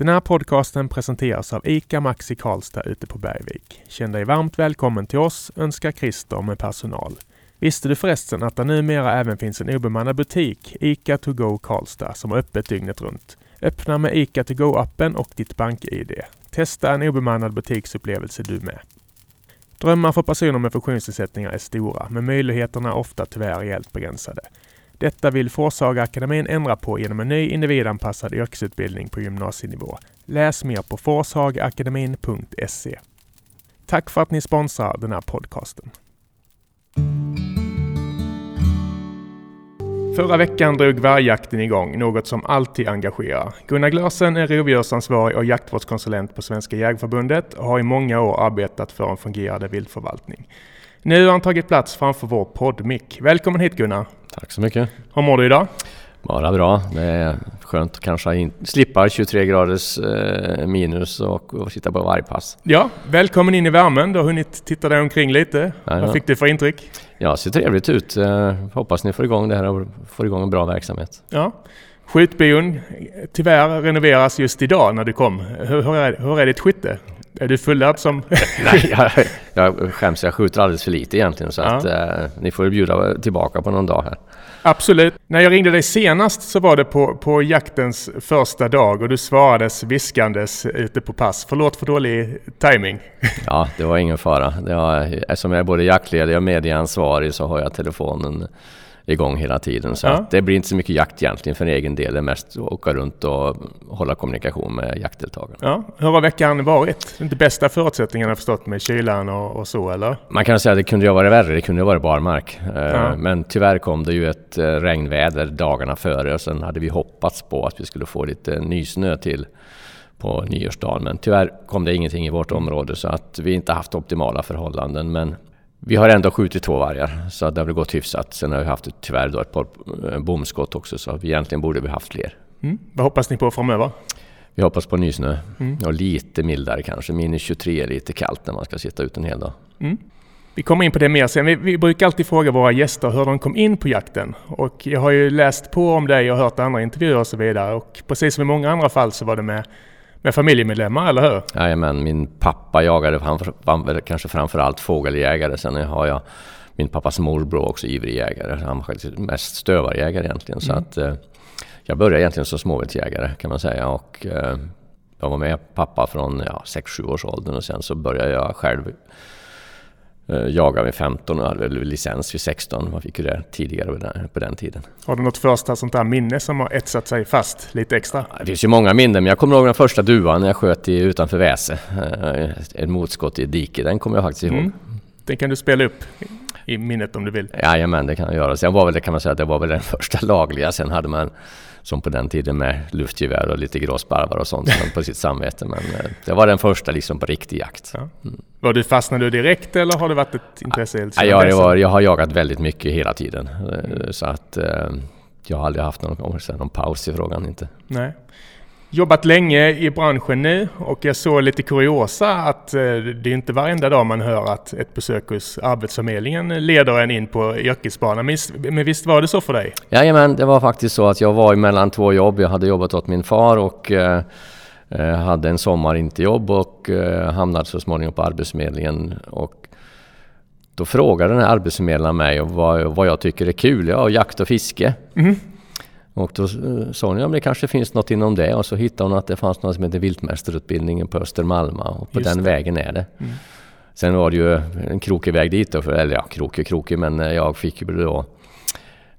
Den här podcasten presenteras av ICA Maxi Karlstad ute på Bergvik. Känn dig varmt välkommen till oss, önskar Christer med personal. Visste du förresten att det numera även finns en obemannad butik, ICA To Go Karlstad, som har öppet dygnet runt? Öppna med ICA To Go-appen och ditt BankID. Testa en obemannad butiksupplevelse du med. Drömmar för personer med funktionsnedsättningar är stora, men möjligheterna är ofta tyvärr rejält begränsade. Detta vill Forshagaakademin ändra på genom en ny individanpassad yrkesutbildning på gymnasienivå. Läs mer på forshagaakademin.se. Tack för att ni sponsrar den här podcasten. Förra veckan drog vargjakten igång, något som alltid engagerar. Gunnar Glösen är rovdjursansvarig och jaktvårdskonsulent på Svenska Jägareförbundet och har i många år arbetat för en fungerande viltförvaltning. Nu har han tagit plats framför vår poddmick. Välkommen hit Gunnar! Tack så mycket! Hur mår du idag? Bara bra. Det är skönt att kanske in, slippa 23 graders eh, minus och, och sitta på vargpass. Ja, välkommen in i värmen. Du har hunnit titta dig omkring lite. Ja, Vad fick du för intryck? Ja, det ser trevligt ut. Eh, hoppas ni får igång det här och får igång en bra verksamhet. Ja. Skjutbion tyvärr renoveras just idag när du kom. Hur, hur, är, hur är ditt skytte? Är du fullärd som... Nej, jag, jag skäms. Jag skjuter alldeles för lite egentligen så ja. att eh, ni får bjuda tillbaka på någon dag här. Absolut. När jag ringde dig senast så var det på, på jaktens första dag och du svarades viskandes ute på pass. Förlåt för dålig timing. Ja, det var ingen fara. Det var, eftersom jag är både jaktledig och medieansvarig så har jag telefonen igång hela tiden. Så ja. det blir inte så mycket jakt egentligen för egen del. Det är mest att åka runt och hålla kommunikation med jaktdeltagarna. Ja. Hur har veckan varit? Inte bästa förutsättningarna förstått med kylan och, och, så eller? Man kan säga att det kunde ju varit värre. Det kunde ju varit barmark. Eh, ja. Men tyvärr kom det ju ett eh, regnväder dagarna före och sen hade vi hoppats på att vi skulle få lite nysnö till på nyårsdagen. Men tyvärr kom det ingenting i vårt område så att vi inte haft optimala förhållanden. Men vi har ändå skjutit två vargar, så det har gått hyfsat. Sen har vi haft tyvärr då ett par eh, bomskott också, så egentligen borde vi haft fler. Mm. Vad hoppas ni på framöver? Vi hoppas på nysnö mm. och lite mildare kanske. Minus 23 är lite kallt när man ska sitta ute en hel dag. Mm. Vi kommer in på det mer sen. Vi, vi, brukar alltid fråga våra gäster hur de kom in på jakten. Och jag har ju läst på om dig och hört andra intervjuer och så vidare. Och precis som i många andra fall så var det med med familjemedlemmar, eller hur? Jajamän, min pappa jagade, han var kanske framförallt fågeljägare. Sen har jag min pappas morbror också ivrig jägare. Han var faktiskt mest stövarjägare egentligen. Mm. Så att, eh, jag började egentligen som småviltsjägare kan man säga. Och, eh, jag var med pappa från ja, 6-7 års åldern och sen så började jag själv jagade vid 15 och hade licens vid 16. Man fick ju det tidigare på den tiden. Har du något första sånt där minne som har etsat sig fast lite extra? Det finns ju många minnen, men jag kommer ihåg den första duvan när jag sköt i, utanför Väse. Eh, ett motskott i ett dike, den kommer jag faktiskt ihåg. Mm. Den kan du spela upp i minnet om du vill? Jajamän, det kan jag göra. Sen var väl det kan man säga att det var väl den första lagliga. Sen hade man som på den tiden med luftgevär och lite gråsparvar och sånt på sitt samvete. Men eh, det var den första liksom på riktig jakt. Ja. Mm. Var du fastnade du direkt eller har det varit ett intresse? Ja, ja det var, jag har jagat väldigt mycket hela tiden. Mm. Så att eh, jag har aldrig haft någon, någon paus i frågan inte. Nej jobbat länge i branschen nu och jag såg lite kuriosa att eh, det är inte varenda dag man hör att ett besök hos Arbetsförmedlingen leder en in på yrkesbanan. Men visst var det så för dig? Jajamän, det var faktiskt så att jag var mellan två jobb. Jag hade jobbat åt min far och eh, eh, hade en sommar inte jobb och hamnade så småningom på Arbetsförmedlingen. Och då frågade den här arbetsförmedlaren mig vad, vad jag tycker är kul. Ja, jakt och fiske. Mm. Och då eh, sa hon, ja men det kanske finns något inom det. Och så hittade hon att det fanns något som heter viltmästarutbildningen på Östermalma. Och på Just den det. vägen är det. Mm. Sen var det ju en krokig väg dit då, för, eller ja, krokig krokig, men eh, jag fick ju då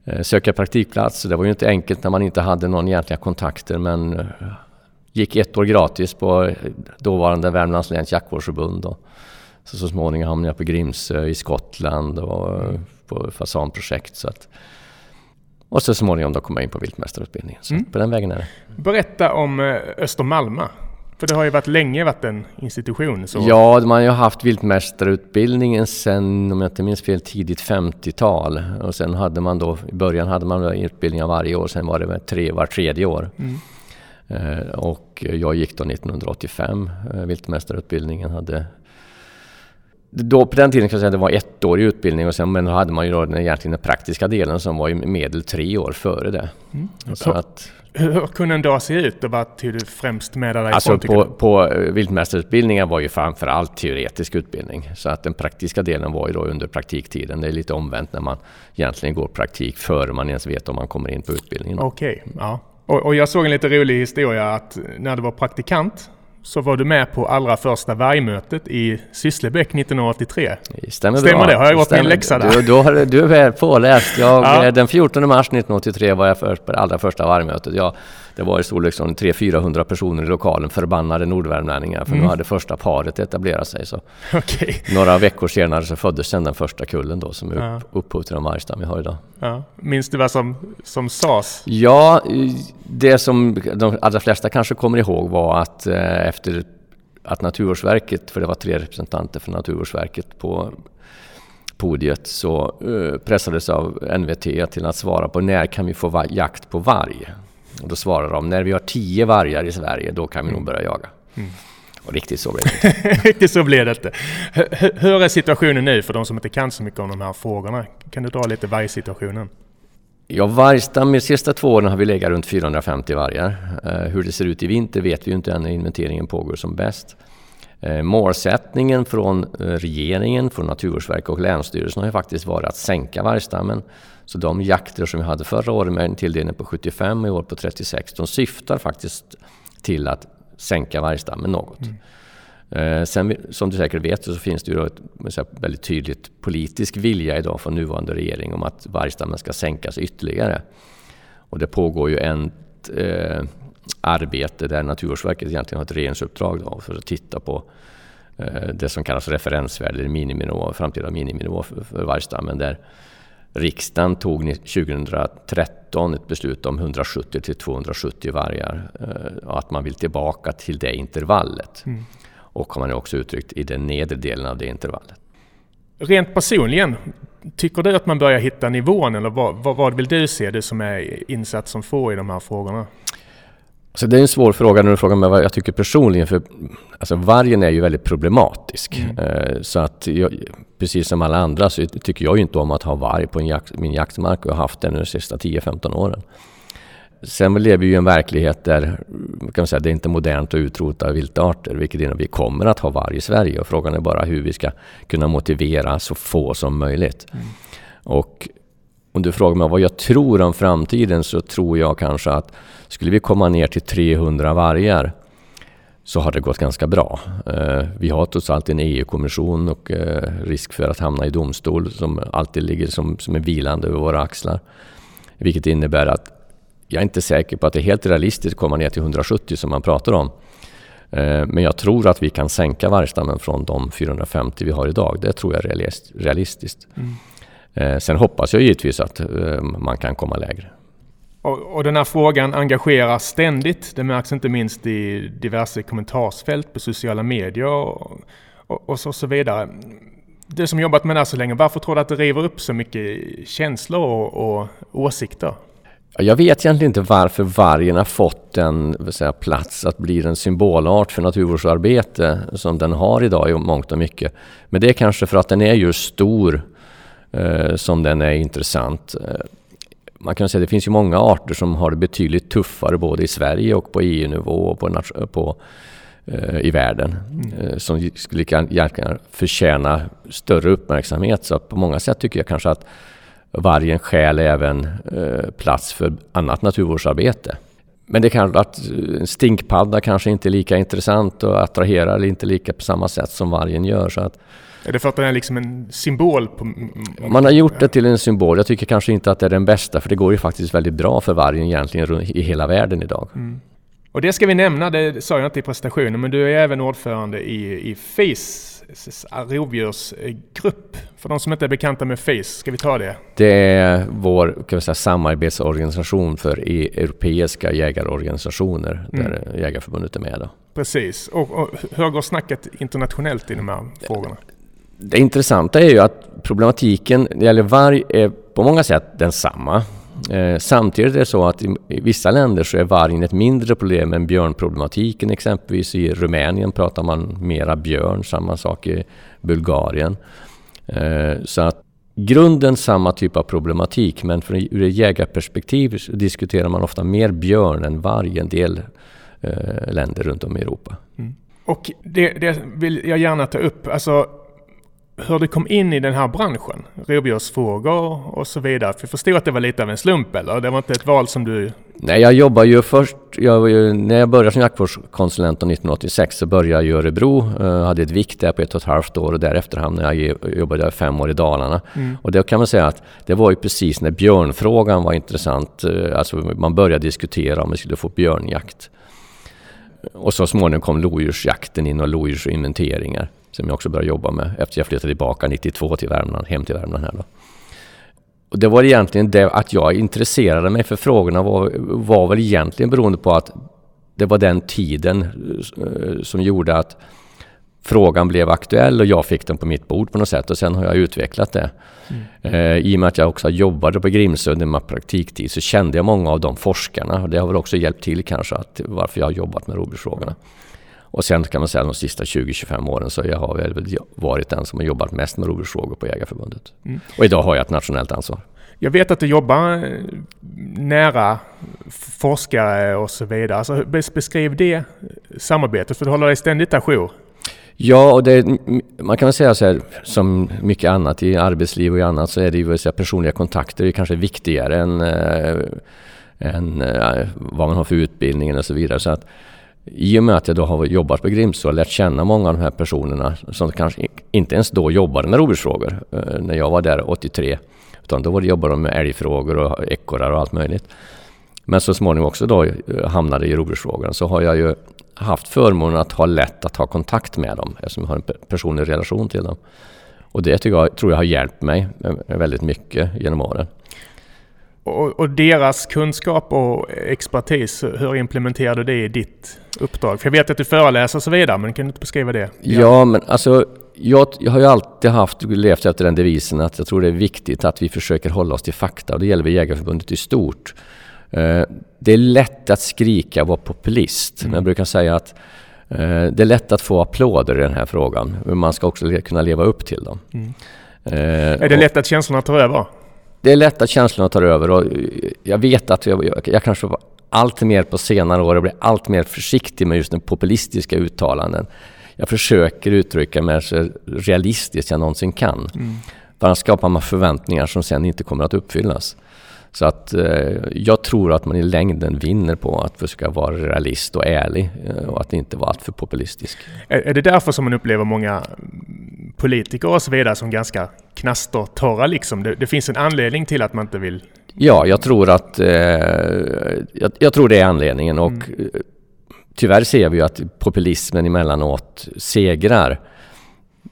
eh, söka praktikplats. Det var ju inte enkelt när man inte hade någon egentliga kontakter men gick ett år gratis på dåvarande Värmlands läns jaktvårdsförbund. Så, så småningom hamnade jag på Grimsö i Skottland och på fasanprojekt. Så att, och så småningom då kom jag in på viltmästarutbildningen. Så mm. på den vägen är det. Berätta om eh, Östermalma. För det har ju varit länge varit en institution. Så. Ja, man har ju haft viltmästarutbildningen sen, om jag inte minns fel, tidigt 50-tal. Och sen hade man då, i början hade man utbildningar varje år, sen var det tre, var tredje år. Mm. Eh, och jag gick då 1985, eh, viltmästarutbildningen hade då, på den tiden kan jag säga att det var ett år i utbildning och sen men då hade man ju då den, egentligen den praktiska delen som var i medel tre år före det. Mm. Så att, Hur kunde en dag se ut och vad tog du främst med dig Alltså på, på eh, viltmästarutbildningen var ju framför allt teoretisk utbildning. Så att den praktiska delen var ju då under praktiktiden. Det är lite omvänt när man egentligen går praktik före man ens vet om man kommer in på utbildningen. Okej, okay, ja. Och, och jag såg en lite rolig historia att när du var praktikant så var du med på allra första vargmötet i Sysslebäck 1983. Stämmer, Stämmer bra. det? Har jag Stämmer. min läxa där? Du, då har, du är väl påläst. Jag, ja. Den 14 mars 1983 var jag först på det allra första vargmötet. Jag det var i storleksordning 300-400 personer i lokalen, förbannade nordvärmlänningar, för mm. nu hade första paret etablerat sig. Så okay. Några veckor senare så föddes sedan den första kullen då, som är ja. upphov till den vargstam vi har idag. Ja. Minns du vad som, som sades? Ja, det som de allra flesta kanske kommer ihåg var att eh, efter att Naturvårdsverket, för det var tre representanter för Naturvårdsverket på podiet så uh, pressades av NVT till att svara på när kan vi få jakt på varg? Och då svarar de, när vi har tio vargar i Sverige, då kan vi nog börja jaga. Mm. Och riktigt så blev det inte. riktigt så blev det inte. Hur är situationen nu för de som inte kan så mycket om de här frågorna? Kan du dra lite vargsituationen? Ja, vargstam, de sista två åren har vi legat runt 450 vargar. Eh, hur det ser ut i vinter vet vi ju inte än när inventeringen pågår som bäst. Eh, målsättningen från eh, regeringen, från Naturvårdsverket och Länsstyrelsen har ju faktiskt varit att sänka vargstammen. Så de jakter som vi hade förra året med en tilldelning på 75 och i år på 36, de syftar faktiskt till att sänka vargstammen något. Mm. Eh, sen som du säkert vet så finns det ju ett väldigt tydligt politisk vilja idag från nuvarande regering om att vargstammen ska sänkas ytterligare. Och det pågår ju ett eh, arbete där Naturvårdsverket egentligen har ett regeringsuppdrag då för att titta på eh, det som kallas referensvärde, eller miniminivå, framtida miniminivå för, för vargstammen. Där riksdagen tog 2013 ett beslut om 170 till 270 vargar eh, och att man vill tillbaka till det intervallet. Mm. Och har man också uttryckt i den nedre delen av det intervallet. Rent personligen, tycker du att man börjar hitta nivån eller vad, vad, vad vill du se, du som är insatt som få i de här frågorna? Så det är en svår fråga när du frågar mig vad jag tycker personligen. För alltså vargen är ju väldigt problematisk. Mm. Eh, så att jag, precis som alla andra så tycker jag ju inte om att ha varg på jakt, min jaktmark och har haft det de sista 10-15 åren. Sen lever vi i en verklighet där kan man säga, det är inte modernt att utrota viltarter, vilket innebär att vi kommer att ha varg i Sverige. Och frågan är bara hur vi ska kunna motivera så få som möjligt. Mm. Och om du frågar mig vad jag tror om framtiden så tror jag kanske att skulle vi komma ner till 300 vargar så har det gått ganska bra. Eh, vi har trots allt en EU-kommission och eh, risk för att hamna i domstol som alltid ligger som, som en vilande över våra axlar. Vilket innebär att jag är inte säker på att det är helt realistiskt att komma ner till 170 som man pratar om. Eh, men jag tror att vi kan sänka vargstammen från de 450 vi har idag. Det tror jag är realistiskt. Mm. Eh, sen hoppas jag givetvis att eh, man kan komma lägre. Och, och, den här frågan engagerar ständigt. Det märks inte minst i diverse kommentarsfält på sociala medier och, och, och så, så, vidare. Du som jobbat med det här så länge, varför tror du att det river upp så mycket känslor och, och åsikter? Jag vet egentligen inte varför vargen har fått en säga, plats att bli en symbolart för naturvårdsarbete som den har idag i mångt och mycket. Men det är kanske för att den är just stor som den är intressant. Eh, man kan säga att det finns ju många arter som har det betydligt tuffare både i Sverige och på EU-nivå och på, på eh, i världen. Mm. Eh, som skulle gärna förtjäna större uppmärksamhet. Så på många sätt tycker jag kanske att vargen skäl även eh, plats för annat naturvårdsarbete. Men det kan att en stinkpadda kanske inte är lika intressant och attraherar inte lika på samma sätt som vargen gör. Så att är det för att den är liksom en symbol? På... Man har gjort det till en symbol. Jag tycker kanske inte att det är den bästa för det går ju faktiskt väldigt bra för vargen egentligen i hela världen idag. Mm. Och det ska vi nämna, det sa jag inte i presentationen, men du är även ordförande i, i FIS rovdjursgrupp. För de som inte är bekanta med FIS, ska vi ta det? Det är vår kan säga, samarbetsorganisation för e europeiska jägarorganisationer mm. där Jägarförbundet är med. Då. Precis. Och, och hur går snacket internationellt i de här frågorna? Det intressanta är ju att problematiken när det gäller varg är på många sätt densamma. Eh, samtidigt är det så att i, i, vissa länder så är vargen ett mindre problem än björnproblematiken. Exempelvis i Rumänien pratar man mera björn, samma sak i Bulgarien. Eh, så att grunden samma typ av problematik men från, ur ett jägarperspektiv diskuterar man ofta mer björn än varg i en del eh, länder runt om i Europa. Mm. Och det, det, vill jag gärna ta upp. Alltså, hur du kom in i den här branschen, rovdjursfrågor och så vidare. För jag förstod att det var lite av en slump eller? Det var inte ett val som du... Nej, jag jobbar ju först, jag ju, när jag började som jaktvårdskonsulent 1986 så började jag i Örebro, jag hade ett vikt där på ett och ett halvt år och därefter hamnade jag, jobbade jag fem år i Dalarna. Mm. Och det kan man säga att det var ju precis när björnfrågan var intressant, eh, alltså man började diskutera om vi skulle få björnjakt. Och så småningom kom lodjursjakten in och lodjursinventeringar som jag också började jobba med efter jag flyttade tillbaka 92 till Värmland, hem till Värmland här då. Och det var egentligen det att jag intresserade mig för frågorna var, var väl egentligen beroende på att det var den tiden eh, som gjorde att frågan blev aktuell och jag fick den på mitt bord på något sätt och sen har jag utvecklat det. Mm. Eh, I och med att jag också jobbade på Grimsö under min praktiktid så kände jag många av de forskarna och det har väl också hjälpt till kanske att varför jag har jobbat med rovdjursfrågorna. Och sen kan man säga de sista 20-25 åren så jag har väl varit den som har jobbat mest med rovdjursfrågor på Jägarförbundet. Mm. Och idag har jag ett nationellt ansvar. Jag vet att du jobbar eh, nära forskare och så vidare. Alltså beskriv det samarbetet, för du håller dig ständigt ajour. Ja, och det, man kan väl säga så här, som mycket annat i arbetsliv och i annat så är det ju så här, personliga kontakter är kanske viktigare än, äh, än äh, vad man har för utbildning och så vidare. Så att, i och med att jag då har jobbat på Grimsö och lärt känna många av de här personerna som kanske inte ens då jobbade med rovdjursfrågor eh, när jag var där 83. Utan då jobbade de med älgfrågor och ekorrar och allt möjligt. Men så småningom också då eh, hamnade i rovdjursfrågorna så har jag ju haft förmånen att ha lätt att ha kontakt med dem eftersom jag har en personlig relation till dem. Och det tycker jag, tror jag har hjälpt mig eh, väldigt mycket genom åren. Och, och, deras kunskap och expertis, hur implementerar du det i ditt uppdrag? För jag vet att du föreläser och så vidare, men kan du inte beskriva det? Ja, men alltså jag, jag har ju alltid haft, levt efter den devisen att jag tror det är viktigt att vi försöker hålla oss till fakta och det gäller väl Jägarförbundet i stort. Eh, det är lätt att skrika och vara populist. Mm. Men jag brukar säga att eh, det är lätt att få applåder i den här frågan. Men man ska också kunna leva upp till dem. Mm. Eh, är det lätt att känslorna tar över? Det är lätt att känslorna tar över och jag vet att jag, jag, jag kanske allt mer på senare år blir allt mer försiktig med just den populistiska uttalanden. Jag försöker uttrycka mig så realistiskt jag någonsin kan. Mm. För annars skapar man förväntningar som sen inte kommer att uppfyllas. Så att eh, jag tror att man i längden vinner på att försöka vara realist och ärlig eh, och att inte vara alltför populistisk. Är, är det därför som man upplever många politiker och så vidare som ganska knastertorra liksom? Det, det finns en anledning till att man inte vill... Ja, jag tror att... Eh, jag, jag, tror det är anledningen och mm. Eh, tyvärr ser vi ju att populismen emellanåt segrar.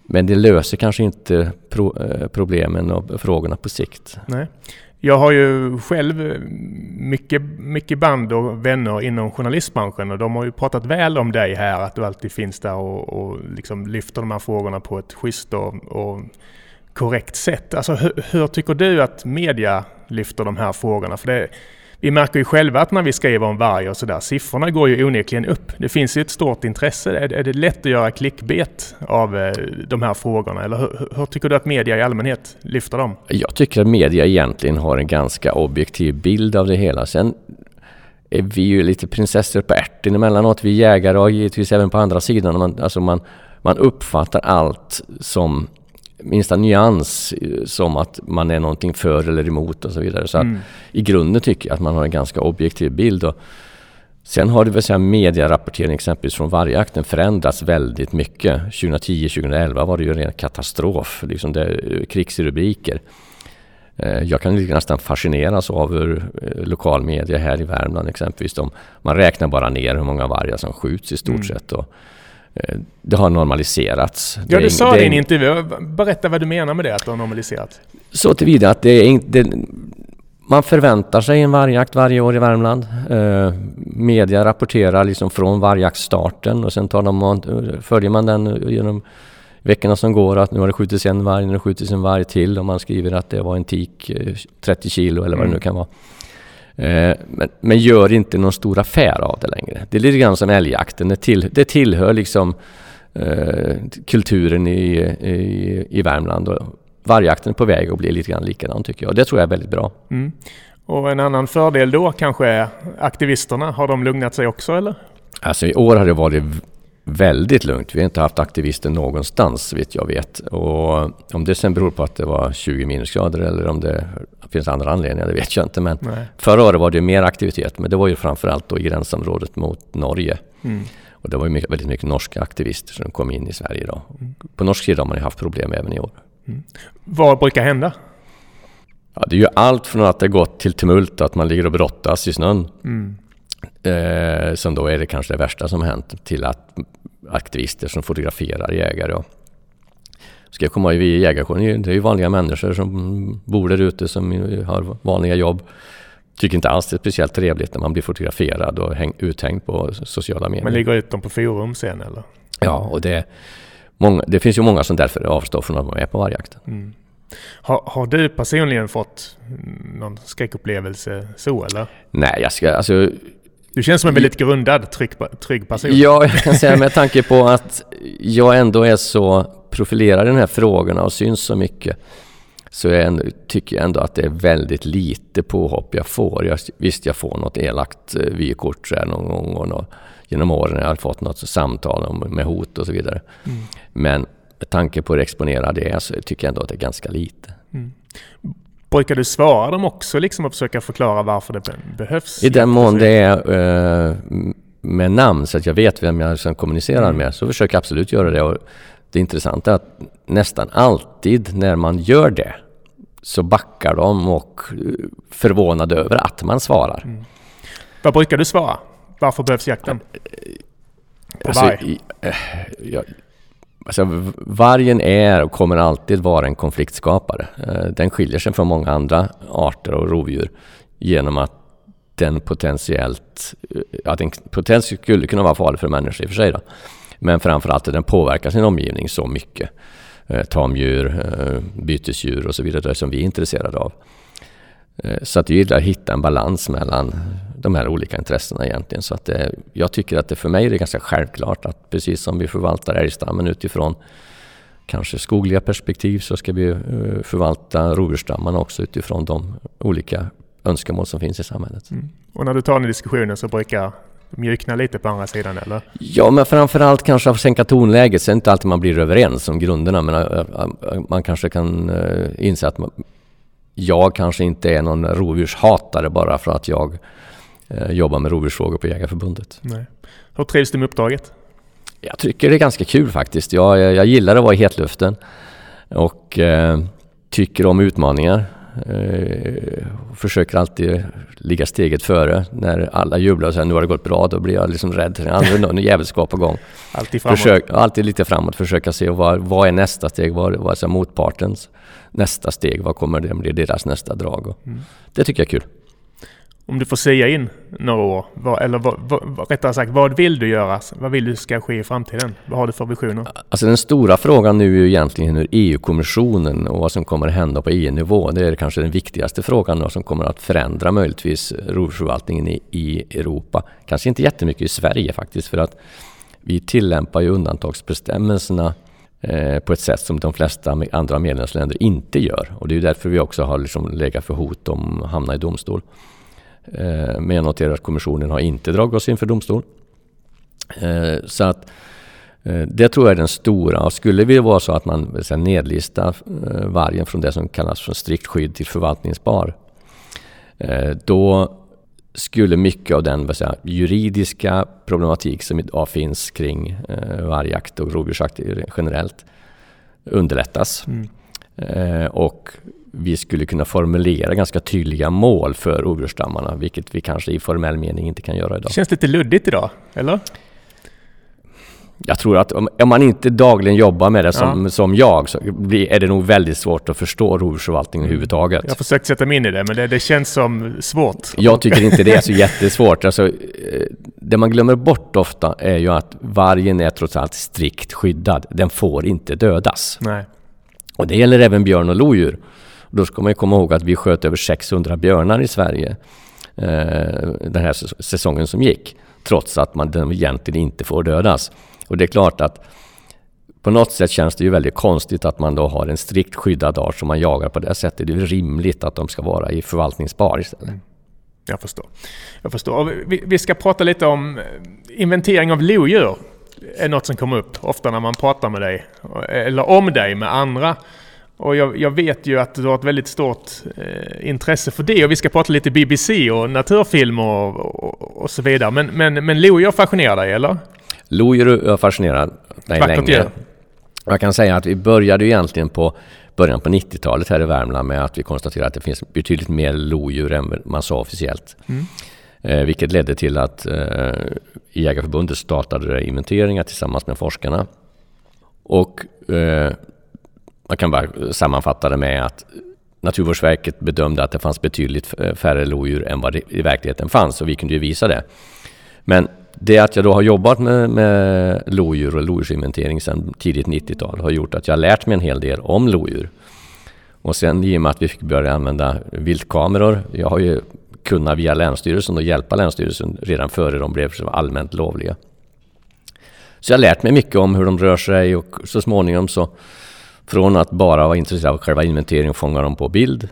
Men det löser kanske inte pro, eh, problemen och frågorna på sikt. Nej. Jag har ju själv mycket, mycket band och vänner inom journalistbranschen och de har ju pratat väl om dig här, att du alltid finns där och, och liksom lyfter de här frågorna på ett schysst och, och korrekt sätt. Alltså hur, hur, tycker du att media lyfter de här frågorna? För det, vi märker ju själva att när vi skriver om varg och sådär, siffrorna går ju onekligen upp. Det finns ju ett stort intresse. Är, är det lätt att göra klickbet av eh, de här frågorna? Eller hur, hur, tycker du att media i allmänhet lyfter dem? Jag tycker att media egentligen har en ganska objektiv bild av det hela. Sen är vi ju lite prinsessor på ärten emellanåt, vi jägare och givetvis även på andra sidan. Man, alltså man, man uppfattar allt som minsta nyans eh, som att man är någonting för eller emot och så vidare. Så mm. i grunden tycker jag att man har en ganska objektiv bild. Och sen har det väl säga medierapportering exempelvis från vargjakten förändrats väldigt mycket. 2010-2011 var det ju en ren katastrof, liksom det, eh, krigsrubriker. Eh, jag kan nästan fascineras av hur lokal media här i Värmland exempelvis, de, man räknar bara ner hur många vargar som skjuts i stort mm. sett. Och det har normaliserats. Ja, du sa det i en intervju. Berätta vad du menar med det, att det har normaliserats. Så tillvida att det är inte... Man förväntar sig en vargjakt varje år i Värmland. Eh, media rapporterar liksom från vargjaktstarten och sen tar de, följer man den genom veckorna som går att nu har det skjutits en varg, nu har det skjutits en varg till och man skriver att det var en tik 30 eh, kilo eller vad mm. det nu kan vara. Eh, men, men, gör inte någon stor affär av det längre. Det är lite grann som älgjakten. Det, till, det tillhör liksom eh, kulturen i, i, i Värmland. Och vargjakten är på väg att bli lite grann likadan tycker jag. Det tror jag är väldigt bra. Mm. Och en annan fördel då kanske är aktivisterna. Har de lugnat sig också eller? Alltså i år har det varit väldigt lugnt. Vi har inte haft aktivister någonstans vitt jag vet. Och om det sen beror på att det var 20 minusgrader eller om det finns andra anledningar, det vet jag inte. Men Nej. förra året var det mer aktivitet, men det var ju framförallt då i gränsområdet mot Norge. Mm. Och det var ju mycket, väldigt mycket norska aktivister som kom in i Sverige då. Mm. På norsk sida har man ju haft problem även i år. Mm. Vad brukar hända? Ja, det är ju allt från att det gått till tumult, att man ligger och brottas i snön. Mm. Eh, som då är det kanske det värsta som hänt, till att aktivister som fotograferar jägare. Och ska jag komma vi i jägarkåren, det är ju vanliga människor som bor där ute som har vanliga jobb. Tycker inte alls det är speciellt trevligt när man blir fotograferad och häng, uthängd på sociala medier. Men lägger ut dem på forum sen eller? Ja, och det, många, det finns ju många som därför avstår från att vara med på vargjakten. Mm. Har, har, du personligen fått någon skräckupplevelse så eller? Nej, jag ska, alltså du känns som en väldigt grundad, trygg, trygg person. Ja, jag kan säga med tanke på att jag ändå är så profilerad i de här frågorna och syns så mycket så jag ändå, tycker jag ändå att det är väldigt lite påhopp jag får. Jag, visst, jag får något elakt eh, vykort så här någon gång och något, genom åren har jag fått något samtal om, med hot och så vidare. Mm. Men med tanke på hur exponerad det är så tycker jag ändå att det är ganska lite. Mm. Brukar du svara dem också liksom och försöka förklara varför det behövs? I den mån det är uh, med namn så att jag vet vem jag liksom kommunicerar mm. med så försöker jag absolut göra det. Och det intressanta är att nästan alltid när man gör det så backar de och eh, förvånade över att man svarar. Mm. Vad brukar du svara? Varför behövs jakten? På alltså, varg? Jag, Alltså, vargen är och kommer alltid vara en konfliktskapare. Eh, den skiljer sig från många andra arter och rovdjur genom att den potentiellt, eh, ja, den potentiellt skulle kunna vara farlig för människor i och för sig. Då. Men framförallt att den påverkar sin omgivning så mycket. Eh, tamdjur, bytesdjur och så vidare som vi är intresserade av. Så att det gäller att hitta en balans mellan de här olika intressena egentligen. Så att det, jag tycker att det för mig är ganska självklart att precis som vi förvaltar älgstammen utifrån kanske skogliga perspektiv så ska vi eh, förvalta rovdjursstammarna också utifrån de olika önskemål som finns i samhället. Mm. Och när du tar den diskussionen så brukar mjukna lite på andra sidan eller? Ja, men framförallt kanske att sänka tonläget. Sen är det inte alltid man blir överens om grunderna men eh, eh, man kanske kan inse att jag kanske inte är någon rovdjurshatare bara för att jag eh, jobbar med rovdjursfrågor på Jägarförbundet. Nej. Hur trivs du med uppdraget? Jag tycker det är ganska kul faktiskt. Jag, jag, jag gillar att vara i hetluften och eh, tycker om utmaningar. Eh, försöker alltid ligga steget före. När alla jublar och säger nu har det gått bra, då blir jag liksom rädd. Aldrig någon jävelskap på gång. Alltid framåt? Försök, alltid lite framåt. Försöka se vad, vad är nästa steg? Vad, vad är motpartens nästa steg? Vad kommer det bli deras nästa drag? Mm. Det tycker jag är kul om du får säga in några år, vad, eller vad, vad, rättare sagt, vad vill du göra? Vad vill du ska ske i framtiden? Vad har du för visioner? Alltså den stora frågan nu är ju egentligen hur EU-kommissionen och vad som kommer att hända på EU-nivå. Det är kanske den viktigaste frågan då, som kommer att förändra möjligtvis rovdjursförvaltningen i, i Europa. Kanske inte jättemycket i Sverige faktiskt, för att vi tillämpar ju undantagsbestämmelserna eh, på ett sätt som de flesta andra medlemsländer inte gör. Och det är därför vi också har liksom legat för hot om att hamna i domstol. Eh, men jag noterar att kommissionen har inte dragit oss inför domstol. Eh, så att eh, det tror jag är den stora. Och skulle det vara så att man nedlistar vargen från det som kallas för strikt skydd till förvaltningsbar, då skulle mycket av den säga, juridiska problematik som idag finns kring vargjakt och rovdjursjakt generellt underlättas. Mm. Och vi skulle kunna formulera ganska tydliga mål för rovdjursstammarna, vilket vi kanske i formell mening inte kan göra idag. Det känns lite luddigt idag, eller? Jag tror att om, om man inte dagligen jobbar med det som, ja. som jag så är det nog väldigt svårt att förstå rovdjursförvaltningen mm. överhuvudtaget. Jag har försökt sätta mig in i det, men det, det, känns som svårt. Jag tycker inte det är så jättesvårt. Alltså, eh, det man glömmer bort ofta är ju att vargen är trots allt strikt skyddad. Den får inte dödas. Nej. Och det gäller även björn och lodjur. Då ska man komma ihåg att vi sköt över 600 björnar i Sverige eh, den här säsongen som gick. Trots att man den egentligen inte får dödas. Och det är klart att på något sätt känns det ju väldigt konstigt att man då har en strikt skyddad art som man jagar på det sättet. Det är rimligt att de ska vara i förvaltningsbar istället. Jag förstår. Jag förstår. Vi, vi, ska prata lite om eh, inventering av lodjur. Det är något som kommer upp ofta när man pratar med dig, eh, eller om dig med andra. Och jag, jag, vet ju att du har ett väldigt stort eh, intresse för det och vi ska prata lite BBC och naturfilm och, och, och så vidare. Men, men, men lodjur fascinerar dig eller? Lodjur har fascinerat mig länge. Jag kan säga att vi började egentligen på början på 90-talet här i Värmland med att vi konstaterade att det finns betydligt mer lodjur än man sa officiellt. Mm. Eh, vilket ledde till att eh, Jägarförbundet startade inventeringar tillsammans med forskarna. Och eh, man kan bara eh, sammanfatta det med att Naturvårdsverket bedömde att det fanns betydligt eh, färre lodjur än vad det i verkligheten fanns och vi kunde ju visa det. Men det att jag då har jobbat med, med lodjur och lodjursinventering sedan tidigt 90-tal har gjort att jag har lärt mig en hel del om lodjur. Och sen i och med att vi fick börja använda viltkameror, jag har ju kunnat via Länsstyrelsen och hjälpa Länsstyrelsen redan före de blev allmänt lovliga. Så jag har lärt mig mycket om hur de rör sig och så småningom så från att bara vara intresserad av själva inventeringen och fånga dem på bild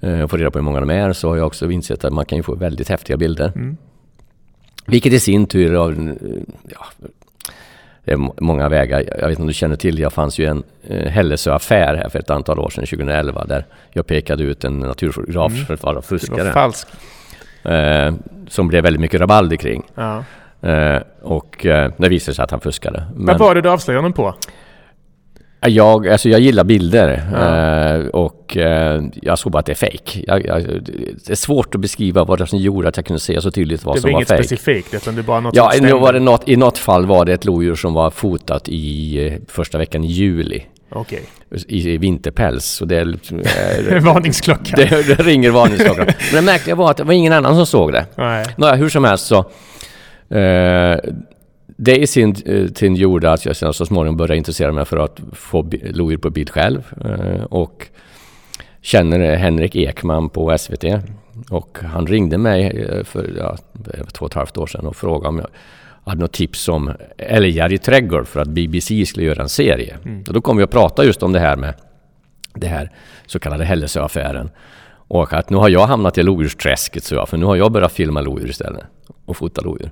eh, och få reda på hur många de är så har jag också insett att man kan ju få väldigt häftiga bilder. Mm. Vilket i sin tur av, ja, det är många vägar. Jag vet inte om du känner till, det fanns ju en eh, Hällesö-affär här för ett antal år sedan, 2011, där jag pekade ut en naturfotograf mm. för att vara fuskare. Det var falsk. Eh, som blev väldigt mycket rabalder kring. Ja. Eh, och eh, det visade sig att han fuskade. Men, Vad var det du avslöjade honom på? Jag, alltså jag gillar bilder eh, och eh, jag såg bara att det är fake. Jag, jag, det är svårt att beskriva vad det som gjorde att jag kunde se så tydligt vad som var fake. Det var inget specifikt utan det bara något Ja, var det något, i något fall var det ett lodjur som var fotat i eh, första veckan i juli. Okay. I, I vinterpäls. Så det är... varningsklocka. Det, det ringer varningsklockan. Men det märkliga var att det var ingen annan som såg det. Nej. Nåja, hur som helst så... Eh, det i sin eh, tid gjorde att jag sen så småningom började intressera mig för att få lodjur på bild själv. Eh, och känner Henrik Ekman på SVT. Och han ringde mig eh, för ja, två och ett halvt år sedan och frågade om jag hade något tips om älgar i trädgård för att BBC skulle göra en serie. Mm. Och då kom vi att prata just om det här med det här så kallade Hällesöaffären. Och att nu har jag hamnat i lodjursträsket, så jag, för nu har jag börjat filma lodjur istället och fota lodjur.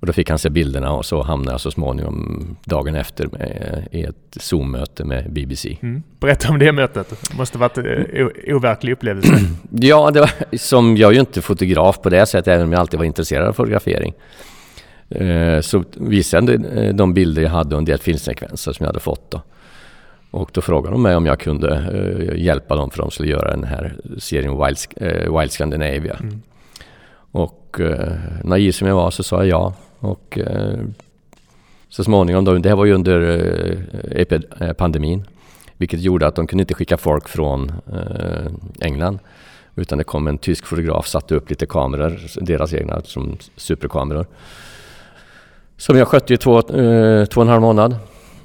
Och då fick han se bilderna och så hamnade jag så småningom dagen efter med, i ett Zoom-möte med BBC. Mm. Berätta om det mötet. Det måste varit en eh, overklig upplevelse. ja, det var, som jag är ju inte fotograf på det sättet, även om jag alltid var intresserad av fotografering. Eh, så visade jag de bilder jag hade och en del filmsekvenser som jag hade fått. Då. Och då frågade de mig om jag kunde eh, hjälpa dem för att de skulle göra den här serien Wild, Wild Scandinavia. Mm. Och naiv som jag var så sa jag ja. Och eh, så småningom då, det här var ju under eh, eh, pandemin, vilket gjorde att de kunde inte skicka folk från England. Utan det kom en tysk fotograf, satte upp lite kameror, deras egna som superkameror. Som jag skötte i två, två och en halv månad.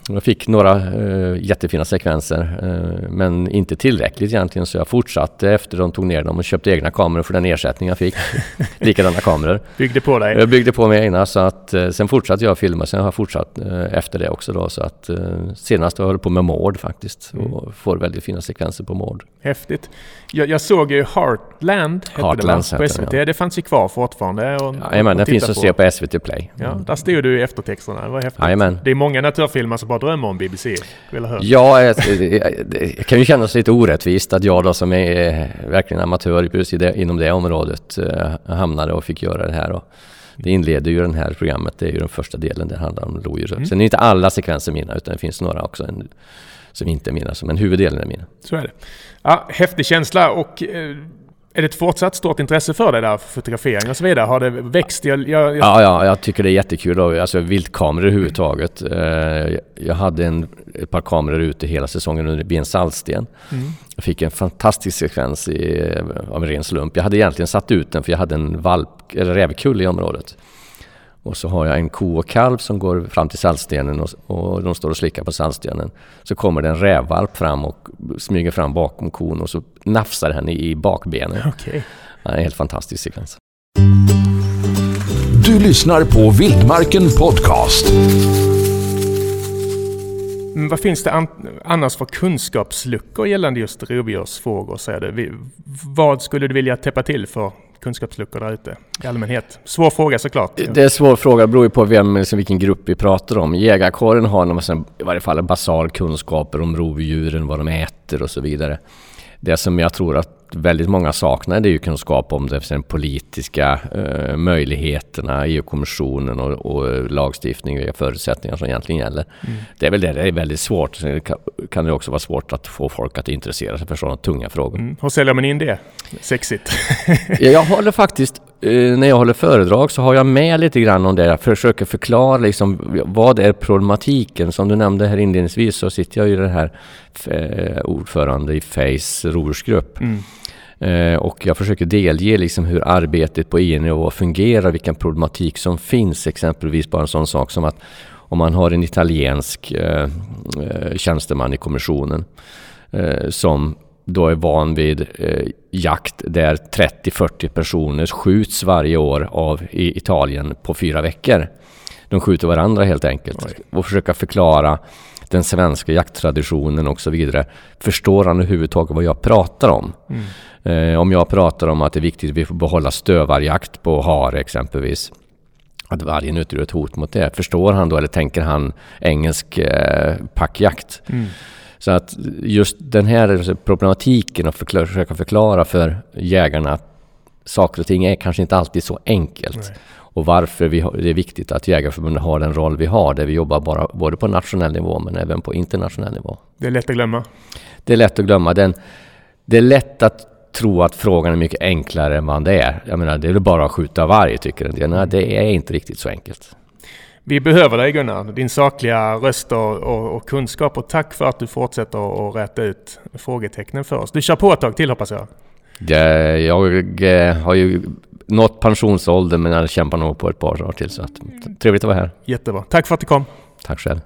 Jag fick några eh, jättefina sekvenser eh, men inte tillräckligt egentligen så jag fortsatte efter de tog ner dem och köpte egna kameror för den ersättning jag fick. Likadana kameror. Byggde på dig? Jag byggde på mig egna så att eh, sen fortsatte jag filma. Sen har jag fortsatt eh, efter det också då så att eh, senast jag höll på med mord faktiskt mm. och får väldigt fina sekvenser på mord. Häftigt. Jag, jag såg ju Heartland, Heartlands det, på SVT. Ja. Det fanns ju kvar fortfarande. Och, Jajamän, den finns att se på SVT Play. Ja, där stod du i eftertexterna. Det var häftigt. Jajamän. Det är många naturfilmer som bara drömmer om BBC. Vill höra. Ja, det kan ju kännas lite orättvist att jag då som är verkligen amatör just det, inom det området äh, hamnade och fick göra det här. Och det inleder ju det här programmet. Det är ju den första delen. Det handlar om lodjur. Mm. Sen är inte alla sekvenser mina utan det finns några också. En, som inte är mina, men huvuddelen är mina. Så är det. Ja, häftig känsla och eh, är det ett fortsatt stort intresse för dig där, fotografering och så vidare? Har det växt? Jag, jag, Ja, ja, jag tycker det är jättekul. Alltså viltkameror överhuvudtaget. Eh, jag hade en, ett par kameror ute hela säsongen under Ben Saltsten. Mm. Jag fick en fantastisk sekvens i, av en ren slump. Jag hade egentligen satt ut den för jag hade en valp, eller rävkull i området. Och så har jag en ko och kalv som går fram till saltstenen och, och de står och slickar på saltstenen. Så kommer det en rävvalp fram och smyger fram bakom kon och så nafsar henne i bakbenen. Okay. Ja, en helt fantastisk sekvens. Du lyssnar på Vildmarken Podcast. Men vad finns det an annars för kunskapsluckor gällande just rovdjursfrågor? Vad skulle du vilja täppa till för kunskapsluckor där ute i allmänhet? Svår fråga såklart. Det är en svår fråga, det beror ju på vem, liksom, vilken grupp vi pratar om. Jägarkåren har i varje fall basal kunskaper om rovdjuren, vad de äter och så vidare. Det som jag tror att väldigt många saknar det är ju kunskap om de politiska eh, möjligheterna, EU-kommissionen och, och lagstiftning och vilka förutsättningar som egentligen gäller. Mm. Det är väl det, det är väldigt svårt. Sen kan, det också vara svårt att få folk att intressera sig för sådana tunga frågor. Mm. Hur säljer man in det? Sexigt? ja, jag håller faktiskt när jag håller föredrag så har jag med lite grann om det. Jag försöker förklara liksom vad är problematiken. Som du nämnde här inledningsvis så sitter jag ju den här eh, ordförande i FACE rovdjursgrupp. Mm. Eh, och jag försöker delge liksom hur arbetet på EU-nivå fungerar, vilken problematik som finns. Exempelvis bara en sån sak som att om man har en italiensk eh, tjänsteman i kommissionen eh, som då är van vid eh, jakt där 30-40 personer skjuts varje år av i Italien på fyra veckor. De skjuter varandra helt enkelt. Oj. Och försöka förklara den svenska jakttraditionen och så vidare. Förstår han överhuvudtaget vad jag pratar om? Mm. Eh, om jag pratar om att det är viktigt att vi får behålla stövarjakt på hare exempelvis. Att vargen utgör ett hot mot det. Förstår han då eller tänker han engelsk eh, packjakt? Mm. Så att just den här problematiken att förklara, försöka förklara för jägarna att saker och ting är kanske inte alltid så enkelt. Nej. Och varför vi det är viktigt att Jägarförbundet har den roll vi har, där vi jobbar bara, både på nationell nivå men även på internationell nivå. Det är lätt att glömma? Det är lätt att glömma. Den, det är lätt att tro att frågan är mycket enklare än vad det är. Jag menar, det är bara att skjuta varg, tycker en del. Nej, det är inte riktigt så enkelt. Vi behöver dig Gunnar, din sakliga röst och, och, och kunskap och tack för att du fortsätter att räta ut frågetecknen för oss. Du kör på ett tag till hoppas jag? Det, jag eh, har ju nått pensionsåldern men jag kämpar nog på ett par år till så att, trevligt att vara här. Jättebra. Tack för att du kom. Tack själv.